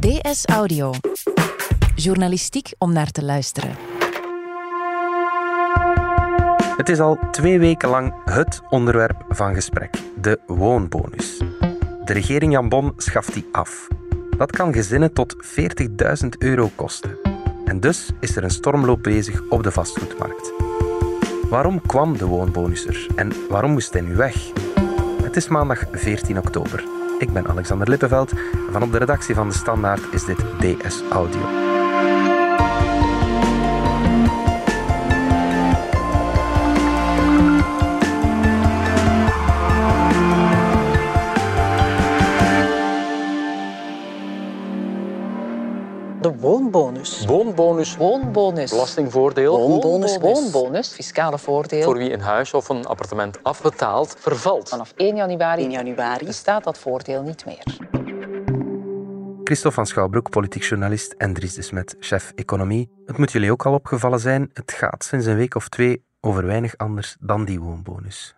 DS Audio. Journalistiek om naar te luisteren. Het is al twee weken lang het onderwerp van gesprek, de woonbonus. De regering Jan Bon schaft die af. Dat kan gezinnen tot 40.000 euro kosten. En dus is er een stormloop bezig op de vastgoedmarkt. Waarom kwam de woonbonus er en waarom moest hij nu weg? Het is maandag 14 oktober. Ik ben Alexander Lippenveld en van op de redactie van De Standaard is dit DS Audio. Woonbonus. Belastingvoordeel Woonbonus. Woonbonus. Fiscale voordeel. voor wie een huis of een appartement afbetaalt, vervalt. Vanaf 1 januari 1 januari. bestaat dat voordeel niet meer. Christophe van Schouwbroek, politiek journalist en Dries de Smet, chef economie. Het moet jullie ook al opgevallen zijn, het gaat sinds een week of twee over weinig anders dan die woonbonus.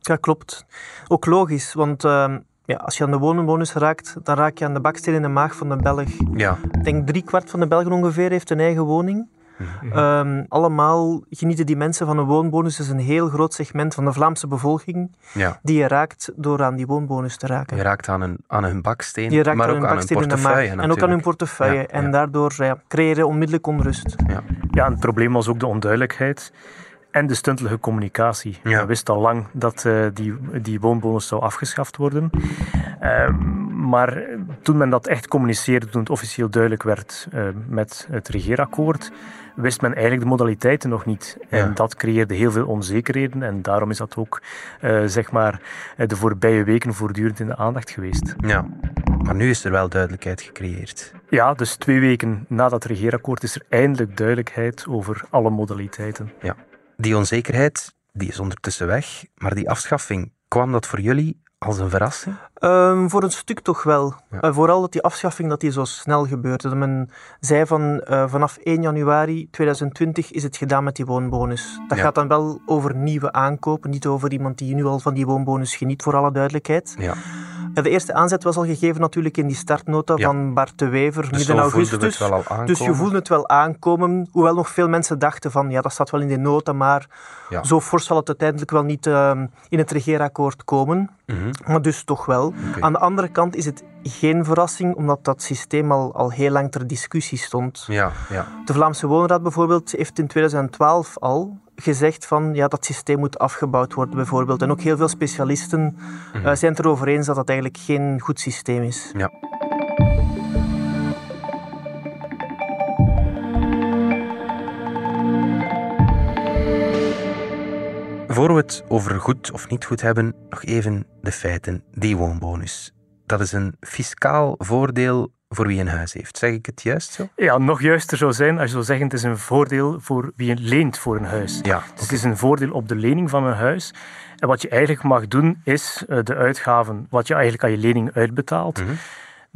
Ja, klopt. Ook logisch, want ehm, ja, als je aan de woonbonus raakt, dan raak je aan de baksteen in de maag van de Belg. Ja, Ik denk drie kwart van de Belgen ongeveer heeft een eigen woning. Ehm, allemaal genieten die mensen van een woonbonus. Dat is een heel groot segment van de Vlaamse bevolking ja. die je raakt door aan die woonbonus te raken. Je raakt aan hun, aan hun baksteen, Je raakt maar aan ook hun aan hun baksteen in de maag. portefeuille En ook aan hun portefeuille. Ja, En ja. daardoor je onmiddellijk onrust. Ja. Ja, en het probleem was ook de onduidelijkheid en de stuntelige communicatie. Ja. We wisten al lang dat eh, die, die woonbonus zou afgeschaft worden. Ehm, maar toen men dat echt communiceerde, toen het officieel duidelijk werd eh, met het regeerakkoord, wist men eigenlijk de modaliteiten nog niet. En Ja. dat creëerde heel veel onzekerheden en daarom is dat ook eh, zeg maar, de voorbije weken voortdurend in de aandacht geweest. ja, maar nu is er wel duidelijkheid gecreëerd. Ja, dus twee weken na dat regeerakkoord is er eindelijk duidelijkheid over alle modaliteiten. Die onzekerheid, die is ondertussen weg, maar die afschaffing, kwam dat voor jullie als een verrassing? Ehm, voor een stuk toch wel. Ja. Eh, vooral dat die afschaffing dat die zo snel gebeurde. Dat men zei van eh, vanaf 1 januari 2020 is het gedaan met die woonbonus. Dat Ja. gaat dan wel over nieuwe aankopen, niet over iemand die nu al van die woonbonus geniet, voor alle duidelijkheid. Ja, Ja, de eerste aanzet was al gegeven natuurlijk in die startnota Ja. van Bart de Wever, dus midden augustus. Dus je voelde het wel aankomen, hoewel nog veel mensen dachten van ja, dat staat wel in de nota, maar Ja. zo fors zal het uiteindelijk wel niet ehm, in het regeerakkoord komen. Mhm. Maar dus toch wel. Aan de andere kant is het geen verrassing, omdat dat systeem al, al heel lang ter discussie stond. Ja, ja. De Vlaamse Woonraad bijvoorbeeld heeft in 2012 al gezegd van ja, dat systeem moet afgebouwd worden bijvoorbeeld. En ook heel veel specialisten Mhm. eh, zijn het erover eens dat dat eigenlijk geen goed systeem is. ja. Voor we het over goed of niet goed hebben, nog even de feiten. Die woonbonus. Dat is een fiscaal voordeel voor wie een huis heeft. Zeg ik het juist zo? Ja, nog juister zou zijn als je zou zeggen het is een voordeel voor wie een leent voor een huis. Ja. Dus het is een voordeel op de lening van een huis. En wat je eigenlijk mag doen, is eh, de uitgaven, wat je eigenlijk aan je lening uitbetaalt, Mhm.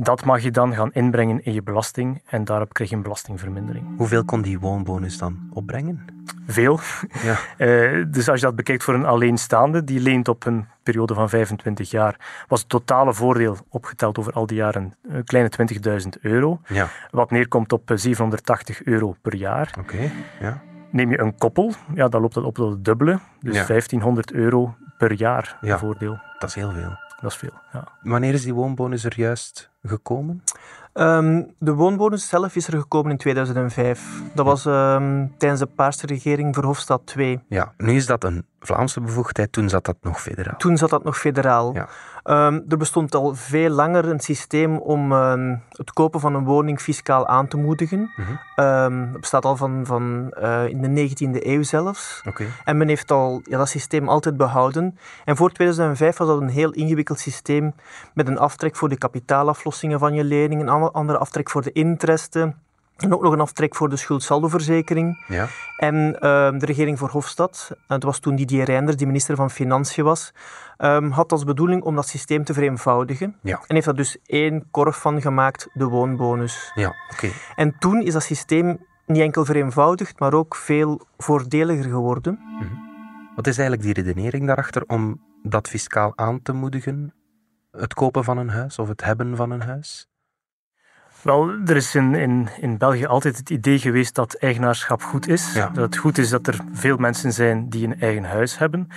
Dat mag je dan gaan inbrengen in je belasting en daarop krijg je een belastingvermindering. Hoeveel kon die woonbonus dan opbrengen? Veel. Ja. Eh, dus als je dat bekijkt voor een alleenstaande, die leent op een periode van 25 jaar, was het totale voordeel opgeteld over al die jaren een kleine 20.000 euro. Ja. Wat neerkomt op eh, 780 euro per jaar. Oké. Ja. Neem je een koppel, ja, dan loopt dat op tot het dubbele. Dus Ja. 1500 euro per jaar Ja. voordeel. Dat is heel veel. Dat is veel. Ja. Wanneer is die woonbonus er juist gekomen? Ehm, de woonbonus zelf is er gekomen in 2005. Dat was ehm, tijdens de Paarse regering Verhofstadt 2. Ja, nu is dat een Vlaamse bevoegdheid, toen zat dat nog federaal. Toen zat dat nog federaal. Ja. Ehm, er bestond al veel langer een systeem om ehm, het kopen van een woning fiscaal aan te moedigen. Mhm. Ehm, dat bestaat al van, van eh, in de 19e eeuw zelfs. Oké. En men heeft al ja, dat systeem altijd behouden. En voor 2005 was dat een heel ingewikkeld systeem met een aftrek voor de kapitaalaflossingen van je lening, een an- andere aftrek voor de interesten en ook nog een aftrek voor de schuldsaldoverzekering. Ja. En ehm, de regering voor Hofstad, en het was toen Didier Reinders, die minister van Financiën was, ehm, had als bedoeling om dat systeem te vereenvoudigen. Ja. En heeft daar dus één korf van gemaakt, de woonbonus. Ja, oké. En toen is dat systeem niet enkel vereenvoudigd, maar ook veel voordeliger geworden. Wat is eigenlijk die redenering daarachter om dat fiscaal aan te moedigen? Het kopen van een huis of het hebben van een huis? Wel, er is in, in, in België altijd het idee geweest dat eigenaarschap goed is. Ja. Dat het goed is dat er veel mensen zijn die een eigen huis hebben.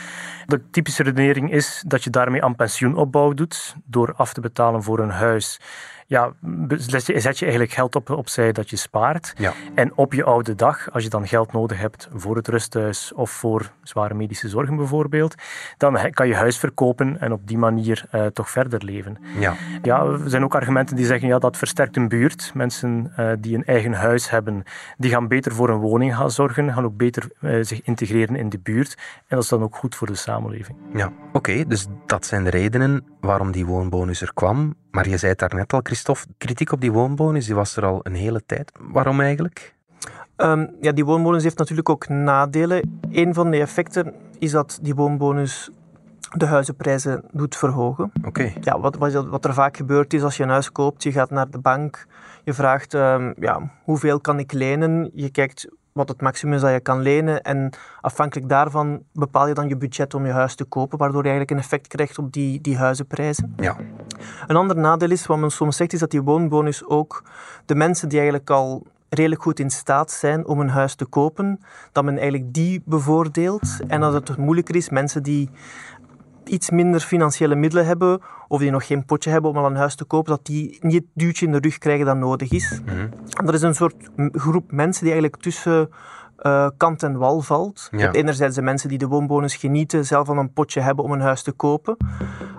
De typische redenering is dat je daarmee aan pensioenopbouw doet door af te betalen voor een huis. Ja, zet je, eigenlijk geld op, opzij dat je spaart. Ja. En op je oude dag, als je dan geld nodig hebt voor het rusthuis of voor zware medische zorgen bijvoorbeeld, dan kan je huis verkopen en op die manier eh, toch verder leven. Ja. Ja, er zijn ook argumenten die zeggen ja, dat versterkt een buurt. Mensen eh, die een eigen huis hebben, die gaan beter voor een woning gaan zorgen, gaan ook beter eh, zich integreren in de buurt. En dat is dan ook goed voor de samenleving. Ja, oké, dus dat zijn de redenen waarom die woonbonus er kwam. Maar je zei het daarnet al, Christophe, kritiek op die woonbonus die was er al een hele tijd. Waarom eigenlijk? Ehm, ja, die woonbonus heeft natuurlijk ook nadelen. Een van de effecten is dat die woonbonus de huizenprijzen doet verhogen. Oké, Ja, wat, wat, wat er vaak gebeurt is als je een huis koopt, je gaat naar de bank, je vraagt ehm, ja, hoeveel kan ik lenen, je kijkt wat het maximum is dat je kan lenen en afhankelijk daarvan bepaal je dan je budget om je huis te kopen, waardoor je eigenlijk een effect krijgt op die, die huizenprijzen. ja. Een ander nadeel is, wat men soms zegt, is dat die woonbonus ook de mensen die eigenlijk al redelijk goed in staat zijn om een huis te kopen, dat men eigenlijk die bevoordeelt en dat het moeilijker is, mensen die iets minder financiële middelen hebben of die nog geen potje hebben om al een huis te kopen, dat die niet het duwtje in de rug krijgen dat nodig is. En dat is een soort groep mensen die eigenlijk tussen eh, kant en wal valt. Ja. Enerzijds de mensen die de woonbonus genieten, zelf al een potje hebben om een huis te kopen.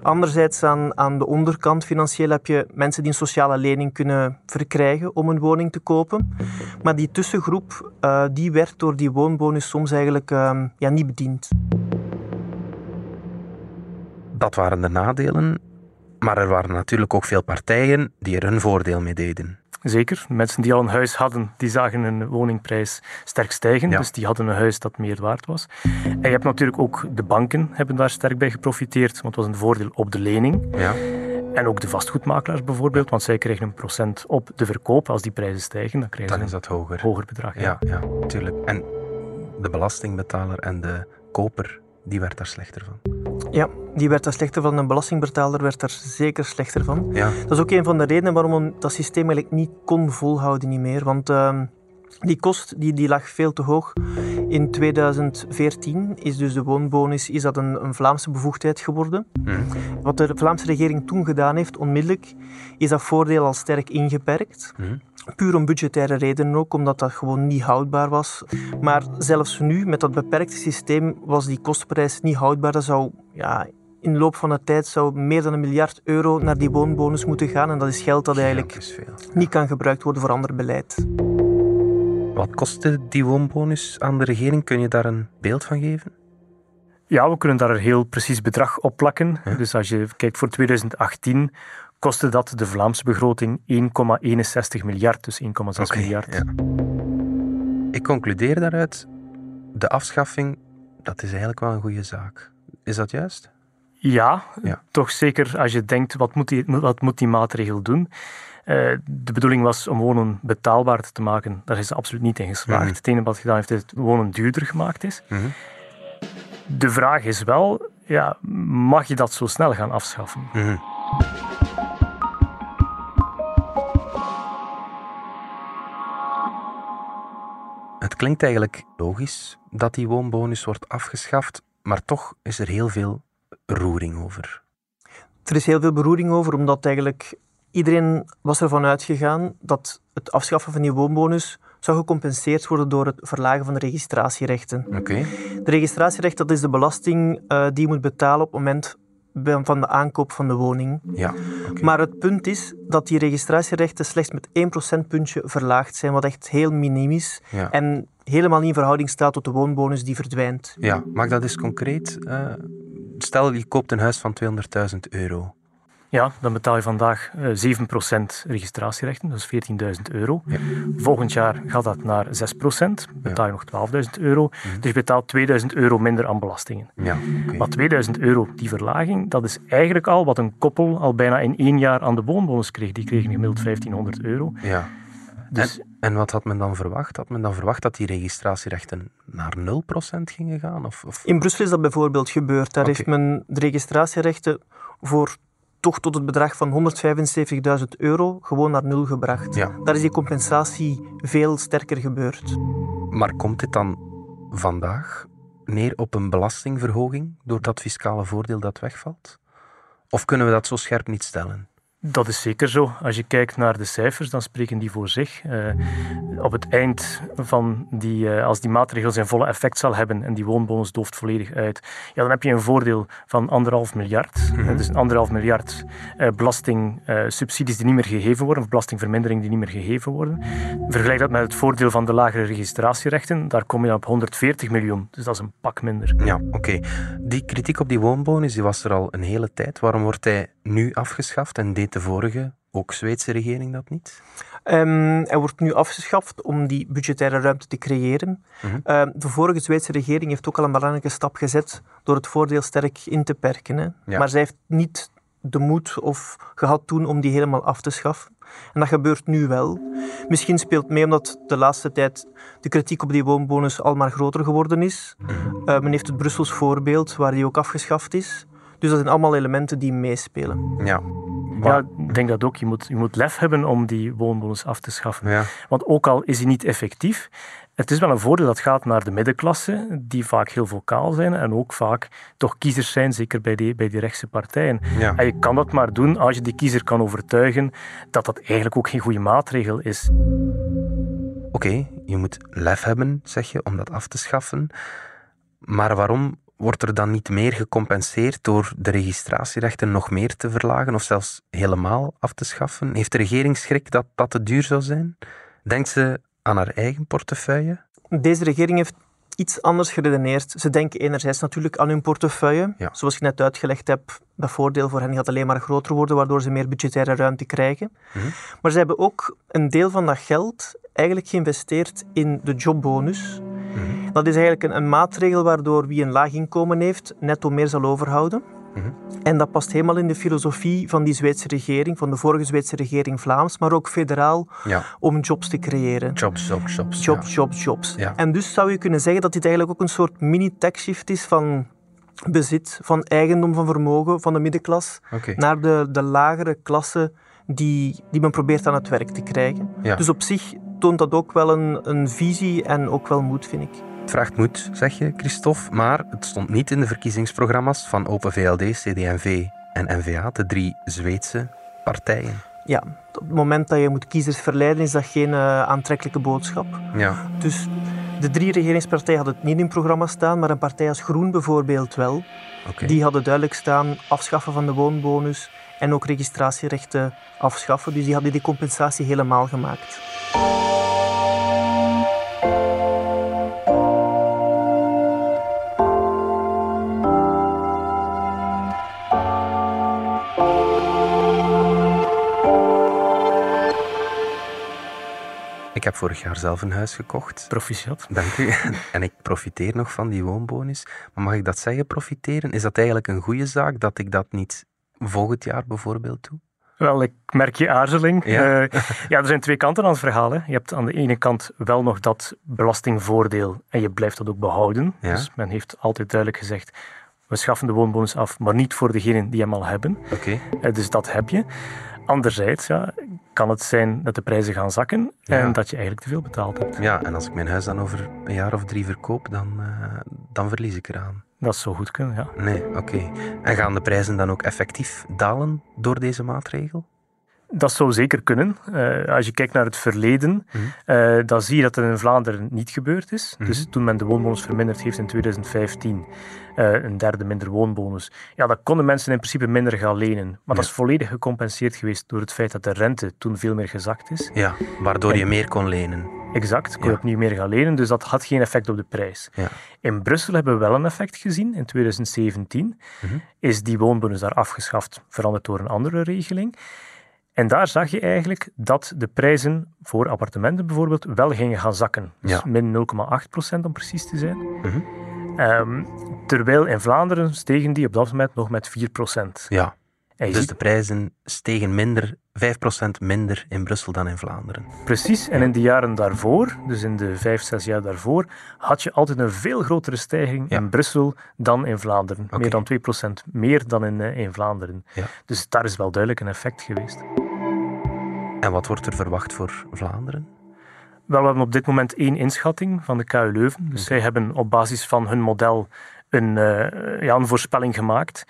Anderzijds aan, aan de onderkant financieel heb je mensen die een sociale lening kunnen verkrijgen om een woning te kopen. Maar die tussengroep, eh, die werd door die woonbonus soms eigenlijk ehm, ja, niet bediend. Dat waren de nadelen. Maar er waren natuurlijk ook veel partijen die er hun voordeel mee deden. Zeker. Mensen die al een huis hadden, die zagen hun woningprijs sterk stijgen. Ja. Dus die hadden een huis dat meer waard was. En je hebt natuurlijk ook de banken hebben daar sterk bij geprofiteerd. Want het was een voordeel op de lening. Ja, En ook de vastgoedmakelaars bijvoorbeeld. Want zij kregen een procent op de verkoop. Als die prijzen stijgen, dan krijgen dan ze is dat hoger. een hoger bedrag. Ja, ja, tuurlijk. En de belastingbetaler en de koper, die werd daar slechter van. Ja, die werd daar slechter van. Een belastingbetaler werd daar zeker slechter van. Ja, Dat is ook een van de redenen waarom dat systeem eigenlijk niet kon volhouden niet meer. Want ehm, die kost die, die lag veel te hoog. In 2014 is dus de woonbonus is dat een, een Vlaamse bevoegdheid geworden. Mhm. Wat de Vlaamse regering toen gedaan heeft, onmiddellijk, is dat voordeel al sterk ingeperkt. Mhm. Puur om budgettaire redenen ook, omdat dat gewoon niet houdbaar was. Maar zelfs nu, met dat beperkte systeem, was die kostprijs niet houdbaar. Dat zou ja, in de loop van de tijd zou meer dan een miljard euro naar die woonbonus moeten gaan. En dat is geld dat eigenlijk veel. niet kan gebruikt worden voor ander beleid. Wat kostte die woonbonus aan de regering? Kun je daar een beeld van geven? Ja, we kunnen daar een heel precies bedrag op plakken. Ja. Dus als je kijkt voor 2018, kostte dat de Vlaamse begroting 1,61 miljard, dus 1,6 Oké, miljard. ja. Ik concludeer daaruit, de afschaffing, dat is eigenlijk wel een goede zaak. Is dat juist? Ja, Ja. toch zeker als je denkt, wat moet die, wat moet die maatregel doen? Eh, de bedoeling was om wonen betaalbaar te maken. Daar is ze absoluut niet in geslaagd. Mhm. Het enige wat gedaan heeft, is dat wonen duurder gemaakt is. Mhm. De vraag is wel, ja, mag je dat zo snel gaan afschaffen? Mhm. Het klinkt eigenlijk logisch dat die woonbonus wordt afgeschaft, maar toch is er heel veel roering over. Er is heel veel beroering over, omdat eigenlijk iedereen was ervan uitgegaan dat het afschaffen van die woonbonus zou gecompenseerd worden door het verlagen van de registratierechten. Oké? De registratierecht, dat is de belasting eh, die je moet betalen op het moment van de aankoop van de woning. Ja. Maar het punt is dat die registratierechten slechts met 1 procentpuntje verlaagd zijn, wat echt heel minim is. Ja. En helemaal niet in verhouding staat tot de woonbonus die verdwijnt. Ja, maak dat eens concreet. Eh, stel, je koopt een huis van 200.000 euro. Ja, dan betaal je vandaag eh, 7% registratierechten, dat is 14.000 euro. Ja. Volgend jaar gaat dat naar 6%, betaal je nog 12.000 euro. Dus je betaalt 2000 euro minder aan belastingen. Ja. Maar 2000 euro, die verlaging, dat is eigenlijk al wat een koppel al bijna in één jaar aan de woonbonus kreeg. Die kregen gemiddeld 1500 euro. Ja. Dus En, en wat had men dan verwacht? Had men dan verwacht dat die registratierechten naar 0% gingen gaan? Of, of... In Brussel is dat bijvoorbeeld gebeurd. Daar heeft men de registratierechten voor toch tot het bedrag van 175.000 euro gewoon naar nul gebracht. Ja. Daar is die compensatie veel sterker gebeurd. Maar komt dit dan vandaag neer op een belastingverhoging door dat fiscale voordeel dat wegvalt? Of kunnen we dat zo scherp niet stellen? Dat is zeker zo. Als je kijkt naar de cijfers, dan spreken die voor zich. Uh, op het eind van die, uh, als die maatregel zijn volle effect zal hebben en die woonbonus dooft volledig uit, ja, dan heb je een voordeel van anderhalf miljard. Mm -hmm. dus anderhalf miljard uh, belastingsubsidies die niet meer gegeven worden, of belastingvermindering die niet meer gegeven worden. Vergelijk dat met het voordeel van de lagere registratierechten, daar kom je dan op 140 miljoen. Dus dat is een pak minder. Ja, oké. Okay. Die kritiek op die woonbonus die was er al een hele tijd. Waarom wordt hij nu afgeschaft en deed de vorige, ook Zweedse regering, dat niet? Um, hij wordt nu afgeschaft om die budgettaire ruimte te creëren. -hmm. uh, de vorige Zweedse regering heeft ook al een belangrijke stap gezet door het voordeel sterk in te perken. Hè. Ja. Maar zij heeft niet de moed of gehad toen om die helemaal af te schaffen. En dat gebeurt nu wel. Misschien speelt mee omdat de laatste tijd de kritiek op die woonbonus al maar groter geworden is. -hmm. uh, men heeft het Brussels voorbeeld, waar die ook afgeschaft is. Dus dat zijn allemaal elementen die meespelen. Ja. Ja, ik denk dat ook. Je moet, je moet lef hebben om die woonbonus af te schaffen. Ja. Want ook al is die niet effectief, het is wel een voordeel dat gaat naar de middenklasse, die vaak heel vocaal zijn en ook vaak toch kiezers zijn, zeker bij die, bij die rechtse partijen. Ja. En je kan dat maar doen als je die kiezer kan overtuigen dat dat eigenlijk ook geen goede maatregel is. Oké, okay, je moet lef hebben, zeg je, om dat af te schaffen. Maar waarom wordt er dan niet meer gecompenseerd door de registratierechten nog meer te verlagen of zelfs helemaal af te schaffen? Heeft de regering schrik dat dat te duur zou zijn? Denkt ze aan haar eigen portefeuille? Deze regering heeft iets anders geredeneerd. Ze denken enerzijds natuurlijk aan hun portefeuille. Ja. Zoals ik net uitgelegd heb, dat voordeel voor hen gaat alleen maar groter worden, waardoor ze meer budgettaire ruimte krijgen. Mhm. Maar ze hebben ook een deel van dat geld eigenlijk geïnvesteerd in de jobbonus. Dat is eigenlijk een, een, maatregel waardoor wie een laag inkomen heeft netto meer zal overhouden. Mhm. En dat past helemaal in de filosofie van die Zweedse regering, van de vorige Zweedse regering Vlaams, maar ook federaal, Ja. om jobs te creëren. Jobs, jobs, jobs. Jobs, ja. jobs, jobs. Ja. En dus zou je kunnen zeggen dat dit eigenlijk ook een soort mini-tax shift is van bezit, van eigendom, van vermogen, van de middenklas, naar de, de lagere klasse die, die men probeert aan het werk te krijgen. Dus op zich toont dat ook wel een, een visie en ook wel moed, vind ik. Het vraagt moed, zeg je, Christophe, maar het stond niet in de verkiezingsprogramma's van Open VLD, CD&V en N-VA, de drie Zweedse partijen. Ja, op het moment dat je moet kiezers verleiden, is dat geen uh, aantrekkelijke boodschap. Ja, Dus de drie regeringspartijen hadden het niet in programma staan, maar een partij als Groen bijvoorbeeld wel. Die hadden duidelijk staan afschaffen van de woonbonus en ook registratierechten afschaffen. Dus die hadden die compensatie helemaal gemaakt. Ik heb vorig jaar zelf een huis gekocht. Proficiat. Dank u. En ik profiteer nog van die woonbonus. Maar mag ik dat zeggen, profiteren? Is dat eigenlijk een goede zaak dat ik dat niet volgend jaar bijvoorbeeld doe? Wel, ik merk je aarzeling. Ja. Eh, ja, er zijn twee kanten aan het verhaal. Hè. Je hebt aan de ene kant wel nog dat belastingvoordeel en je blijft dat ook behouden. Ja. Dus men heeft altijd duidelijk gezegd, we schaffen de woonbonus af, maar niet voor degenen die hem al hebben. Oké. Eh, dus dat heb je. Anderzijds ja, kan het zijn dat de prijzen gaan zakken Ja. en dat je eigenlijk te veel betaald hebt. Ja, en als ik mijn huis dan over een jaar of drie verkoop, dan, eh, dan verlies ik eraan. Dat zou goed kunnen, ja. Nee, oké. En gaan de prijzen dan ook effectief dalen door deze maatregel? Dat zou zeker kunnen. Eh, als je kijkt naar het verleden, Mhm. eh, dan zie je dat het in Vlaanderen niet gebeurd is. Mhm. Dus toen men de woonbonus verminderd heeft in 2015, eh, een derde minder woonbonus, ja, dan konden mensen in principe minder gaan lenen. Maar dat is volledig gecompenseerd geweest door het feit dat de rente toen veel meer gezakt is. Ja, waardoor En- je meer kon lenen. Exact, kon je Ja. opnieuw meer gaan lenen, dus dat had geen effect op de prijs. Ja. In Brussel hebben we wel een effect gezien. In 2017 Mhm. is die woonbonus daar afgeschaft, veranderd door een andere regeling. En daar zag je eigenlijk dat de prijzen voor appartementen bijvoorbeeld wel gingen gaan zakken. Dus Ja. min 0,8 procent om precies te zijn. Mhm. Ehm, terwijl in Vlaanderen stegen die op dat moment nog met 4 procent. Ja, En je Dus ziet- de prijzen stegen minder, 5% minder in Brussel dan in Vlaanderen. Precies, en in de jaren daarvoor, dus in de vijf, zes jaar daarvoor, had je altijd een veel grotere stijging Ja. in Brussel dan in Vlaanderen. Meer dan 2% meer dan in, eh, in Vlaanderen. Ja. Dus daar is wel duidelijk een effect geweest. En wat wordt er verwacht voor Vlaanderen? Wel, we hebben op dit moment één inschatting van de KU Leuven. Dus zij hebben op basis van hun model een, eh, ja, een voorspelling gemaakt.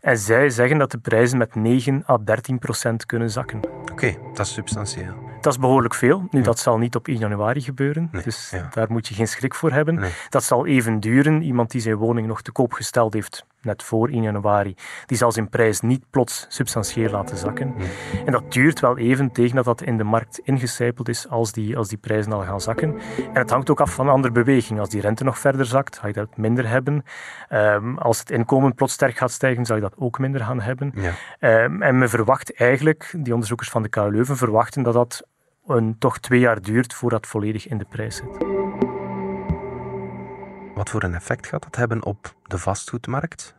En zij zeggen dat de prijzen met 9 à 13 procent kunnen zakken. Oké, dat is substantieel. Dat is behoorlijk veel. Nu, Ja. dat zal niet op 1 januari gebeuren. Nee, dus ja. daar moet je geen schrik voor hebben. Nee. Dat zal even duren. Iemand die zijn woning nog te koop gesteld heeft, net voor 1 januari, die zal zijn prijs niet plots substantieel laten zakken. En dat duurt wel even tegen dat dat in de markt ingecijpeld is als die, als die prijzen al gaan zakken. En het hangt ook af van andere bewegingen. Als die rente nog verder zakt, ga je dat minder hebben. Ehm, als het inkomen plots sterk gaat stijgen, zal je dat ook minder gaan hebben. Ja. Ehm, en men verwacht eigenlijk, die onderzoekers van de KU Leuven verwachten dat dat een, toch twee jaar duurt voordat het volledig in de prijs zit. Wat voor een effect gaat dat hebben op de vastgoedmarkt?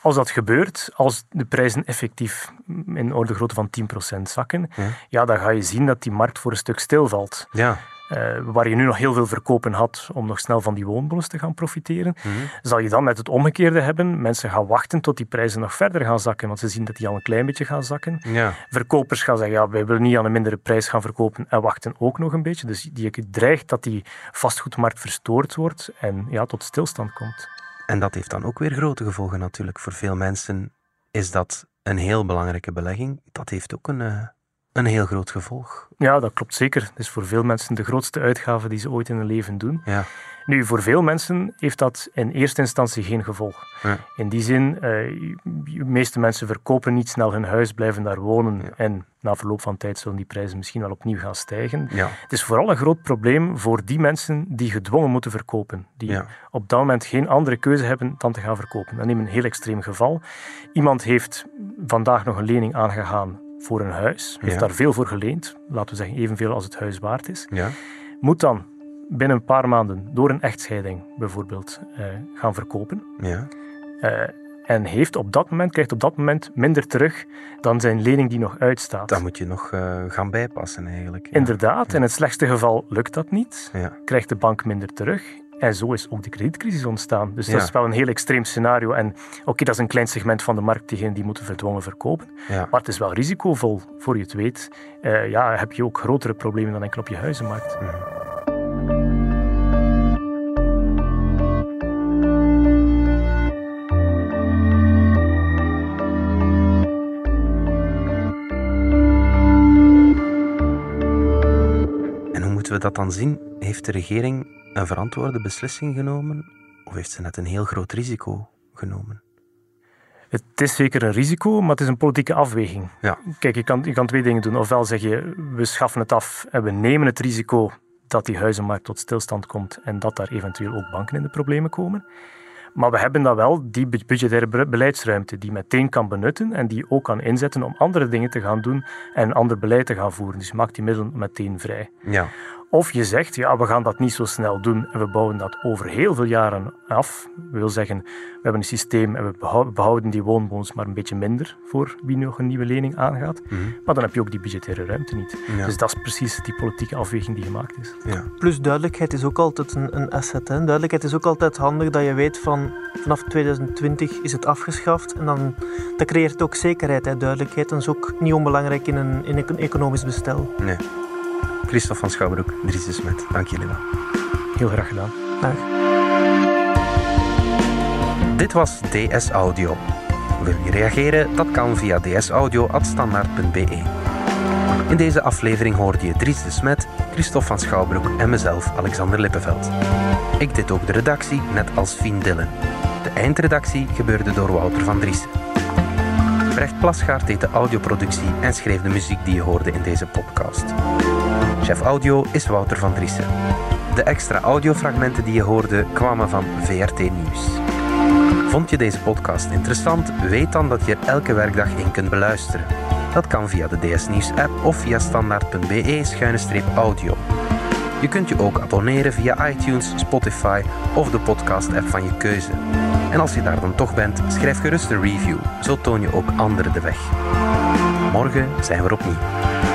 Als dat gebeurt, als de prijzen effectief in orde grootte van 10% zakken, Ja. ja. dan ga je zien dat die markt voor een stuk stilvalt. Ja, Eh, waar je nu nog heel veel verkopen had om nog snel van die woonbonus te gaan profiteren, Mhm. zal je dan net het omgekeerde hebben. Mensen gaan wachten tot die prijzen nog verder gaan zakken, want ze zien dat die al een klein beetje gaan zakken. ja. Verkopers gaan zeggen, ja, wij willen niet aan een mindere prijs gaan verkopen en wachten ook nog een beetje. Dus die dreigt dat die vastgoedmarkt verstoord wordt en ja, tot stilstand komt. En dat heeft dan ook weer grote gevolgen natuurlijk. Voor veel mensen is dat een heel belangrijke belegging. Dat heeft ook een, eh, een heel groot gevolg. Ja, dat klopt zeker. Het is voor veel mensen de grootste uitgave die ze ooit in hun leven doen. Ja, Nu, voor veel mensen heeft dat in eerste instantie geen gevolg. Ja. In die zin, eh, de meeste mensen verkopen niet snel hun huis, blijven daar wonen Ja. en na verloop van tijd zullen die prijzen misschien wel opnieuw gaan stijgen. ja, Het is vooral een groot probleem voor die mensen die gedwongen moeten verkopen. Die op dat moment geen andere keuze hebben dan te gaan verkopen. Dan neem een heel extreem geval. Iemand heeft vandaag nog een lening aangegaan voor een huis, heeft Ja. daar veel voor geleend, laten we zeggen evenveel als het huis waard is, ja. moet dan binnen een paar maanden door een echtscheiding bijvoorbeeld eh, gaan verkopen. ja. Eh, en heeft op dat moment, krijgt op dat moment minder terug dan zijn lening die nog uitstaat. Dan moet je nog eh, gaan bijpassen eigenlijk. Ja. Inderdaad, in het slechtste geval lukt dat niet Ja, krijgt de bank minder terug. En zo is ook de kredietcrisis ontstaan. Dus Ja. dat is wel een heel extreem scenario. En oké, dat is een klein segment van de markt, diegenen die moeten verdwongen verkopen. ja. Maar het is wel risicovol, voor je het weet. Eh, ja, heb je ook grotere problemen dan enkel op je huizenmarkt. En hoe moeten we dat dan zien? Heeft de regering een verantwoorde beslissing genomen? Of heeft ze net een heel groot risico genomen? Het is zeker een risico, maar het is een politieke afweging. Ja, Kijk, je kan, je kan twee dingen doen. Ofwel zeg je, we schaffen het af en we nemen het risico dat die huizenmarkt tot stilstand komt en dat daar eventueel ook banken in de problemen komen. Maar we hebben dan wel die bu- budgettaire be- beleidsruimte die meteen kan benutten en die ook kan inzetten om andere dingen te gaan doen en ander beleid te gaan voeren. Dus je maakt die middelen meteen vrij. ja. Of je zegt, ja, we gaan dat niet zo snel doen en we bouwen dat over heel veel jaren af. Dat wil zeggen, we hebben een systeem en we behou- behouden die woonbonus maar een beetje minder voor wie nog een nieuwe lening aangaat. Mhm. Maar dan heb je ook die budgettaire ruimte niet. Ja. Dus dat is precies die politieke afweging die gemaakt is. ja. Plus duidelijkheid is ook altijd een, een asset. Hè. Duidelijkheid is ook altijd handig dat je weet van vanaf 2020 is het afgeschaft. En dan dat creëert ook zekerheid. Hè. Duidelijkheid dat is ook niet onbelangrijk in een, in een economisch bestel. Nee. Christophe van Schouwbroek, Dries de Smet, dank jullie wel. Heel graag gedaan. Dag. Dit was DS Audio. Wil je reageren? Dat kan via dsaudio.standaard.be. In deze aflevering hoorde je Dries de Smet, Christophe van Schouwbroek en mezelf, Alexander Lippenveld. Ik deed ook de redactie, net als Fien Dillen. De eindredactie gebeurde door Wouter van Driessen. Brecht Plasgaard deed de audioproductie en schreef de muziek die je hoorde in deze podcast. Chef audio is Wouter van Driessen. De extra audiofragmenten die je hoorde kwamen van VRT Nieuws. Vond je deze podcast interessant? Weet dan dat je er elke werkdag in kunt beluisteren. Dat kan via de DS Nieuws app of via standaard.be-audio. Je kunt je ook abonneren via iTunes, Spotify of de podcast app van je keuze. En als je daar dan toch bent, schrijf gerust een review. Zo toon je ook anderen de weg. Morgen zijn we er opnieuw.